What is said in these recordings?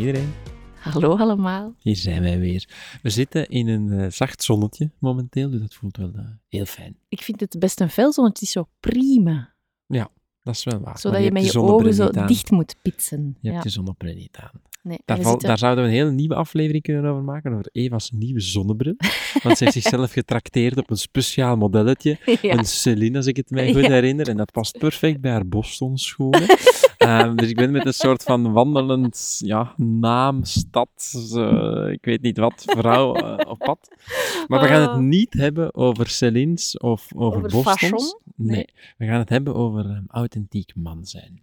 iedereen. Hallo allemaal. Hier zijn wij weer. We zitten in een eh, zacht zonnetje momenteel, dus dat voelt wel eh, heel fijn. Ik vind het best een fel zonnetje, het is zo prima. Dat is wel waar. Zodat Maar je met je ogen zo aan. dicht moet pitsen. Je Ja. hebt de zonnebril niet aan. Nee, Daar, val- zouden we een hele nieuwe aflevering kunnen over maken, over Eva's nieuwe zonnebril. Want ze heeft zichzelf getrakteerd op een speciaal modelletje. ja. Een Celine, als ik het mij goed Ja. herinner. En dat past perfect bij haar Boston-schoenen. Ehm, dus ik ben met een soort van wandelend ja, naam, stad, ik weet niet wat, vrouw eh, op pad. Maar we gaan het Oh. niet hebben over Celine's of over, Over Bostons. Nee. Nee. we gaan het hebben over ehm, authentiek man zijn.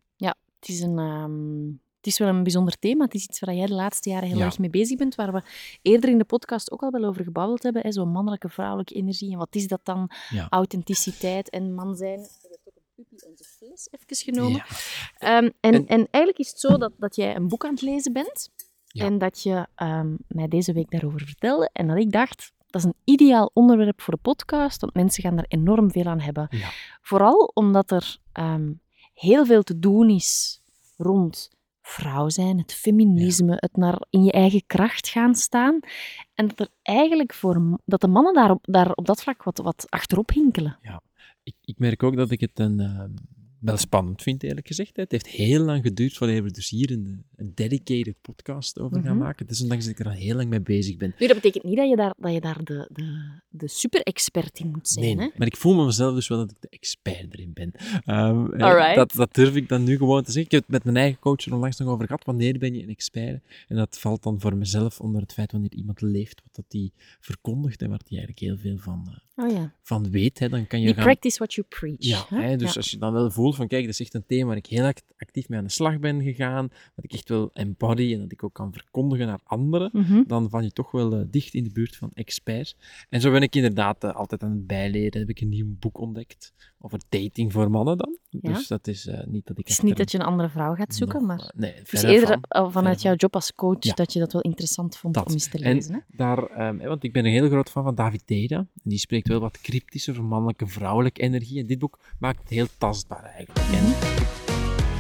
Het is, een, ehm, is wel een bijzonder thema. Het is iets waar jij de laatste jaren heel Ja. erg mee bezig bent, waar we eerder in de podcast ook al wel over gebabbeld hebben. hè, Zo'n mannelijke, vrouwelijke energie. En wat is dat dan? Ja. Authenticiteit en man zijn. Ik heb ook een puppy onze fles even genomen. Ja. Ehm, en, En- en eigenlijk is het zo dat, dat jij een boek aan het lezen bent. Ja. En dat je ehm, mij deze week daarover vertelde. En dat ik dacht, dat is een ideaal onderwerp voor de podcast, want mensen gaan er enorm veel aan hebben. Ja. Vooral omdat er ehm, heel veel te doen is rond vrouw zijn, het feminisme, het naar in je eigen kracht gaan staan. En dat er eigenlijk voor dat de mannen daar op, daar op dat vlak wat, wat achterop hinkelen. Ik, ik merk ook dat ik het een, ehm, wel spannend vind, eerlijk gezegd. Het heeft heel lang geduurd voordat we dus hier een, een dedicated podcast over gaan Mhm. maken. Het is ondanks dat ik er al heel lang mee bezig ben. Nu, dat betekent niet dat je daar, dat je daar de, de, de super-expert in moet zijn. Nee, hè? maar ik voel me mezelf dus wel dat ik de expert erin ben. Eh, Alright. dat, dat durf ik dan nu gewoon te zeggen. Ik heb het met mijn eigen coach er onlangs nog over gehad. Wanneer ben je een expert? En dat valt dan voor mezelf onder het feit wanneer iemand leeft wat dat die verkondigt en waar die eigenlijk heel veel van, eh, Oh ja. van weet. Hè, dan kan je You gaan... practice what you preach. Ja, hè? hè, dus Ja. als je dan wel voelt van, kijk, dat is echt een thema waar ik heel act- actief mee aan de slag ben gegaan, dat ik echt wel embody en dat ik ook kan verkondigen naar anderen, Mhm. dan val je toch wel eh, dicht in de buurt van experts. En zo ben ik inderdaad eh, altijd aan het bijleren. Heb ik een nieuw boek ontdekt over dating voor mannen dan. Ja. Dus dat is eh, niet dat ik... Het is niet dat je een andere vrouw gaat zoeken, nog, maar nee, verre eerder van. vanuit jouw job als coach Ja. dat je dat wel interessant vond Dat. om eens te En lezen. Hè? daar, ehm, want ik ben een heel groot fan van David Teda. En die spreekt wel wat cryptisch over mannelijke, vrouwelijke energie. En dit boek maakt het heel tastbaar eigenlijk. En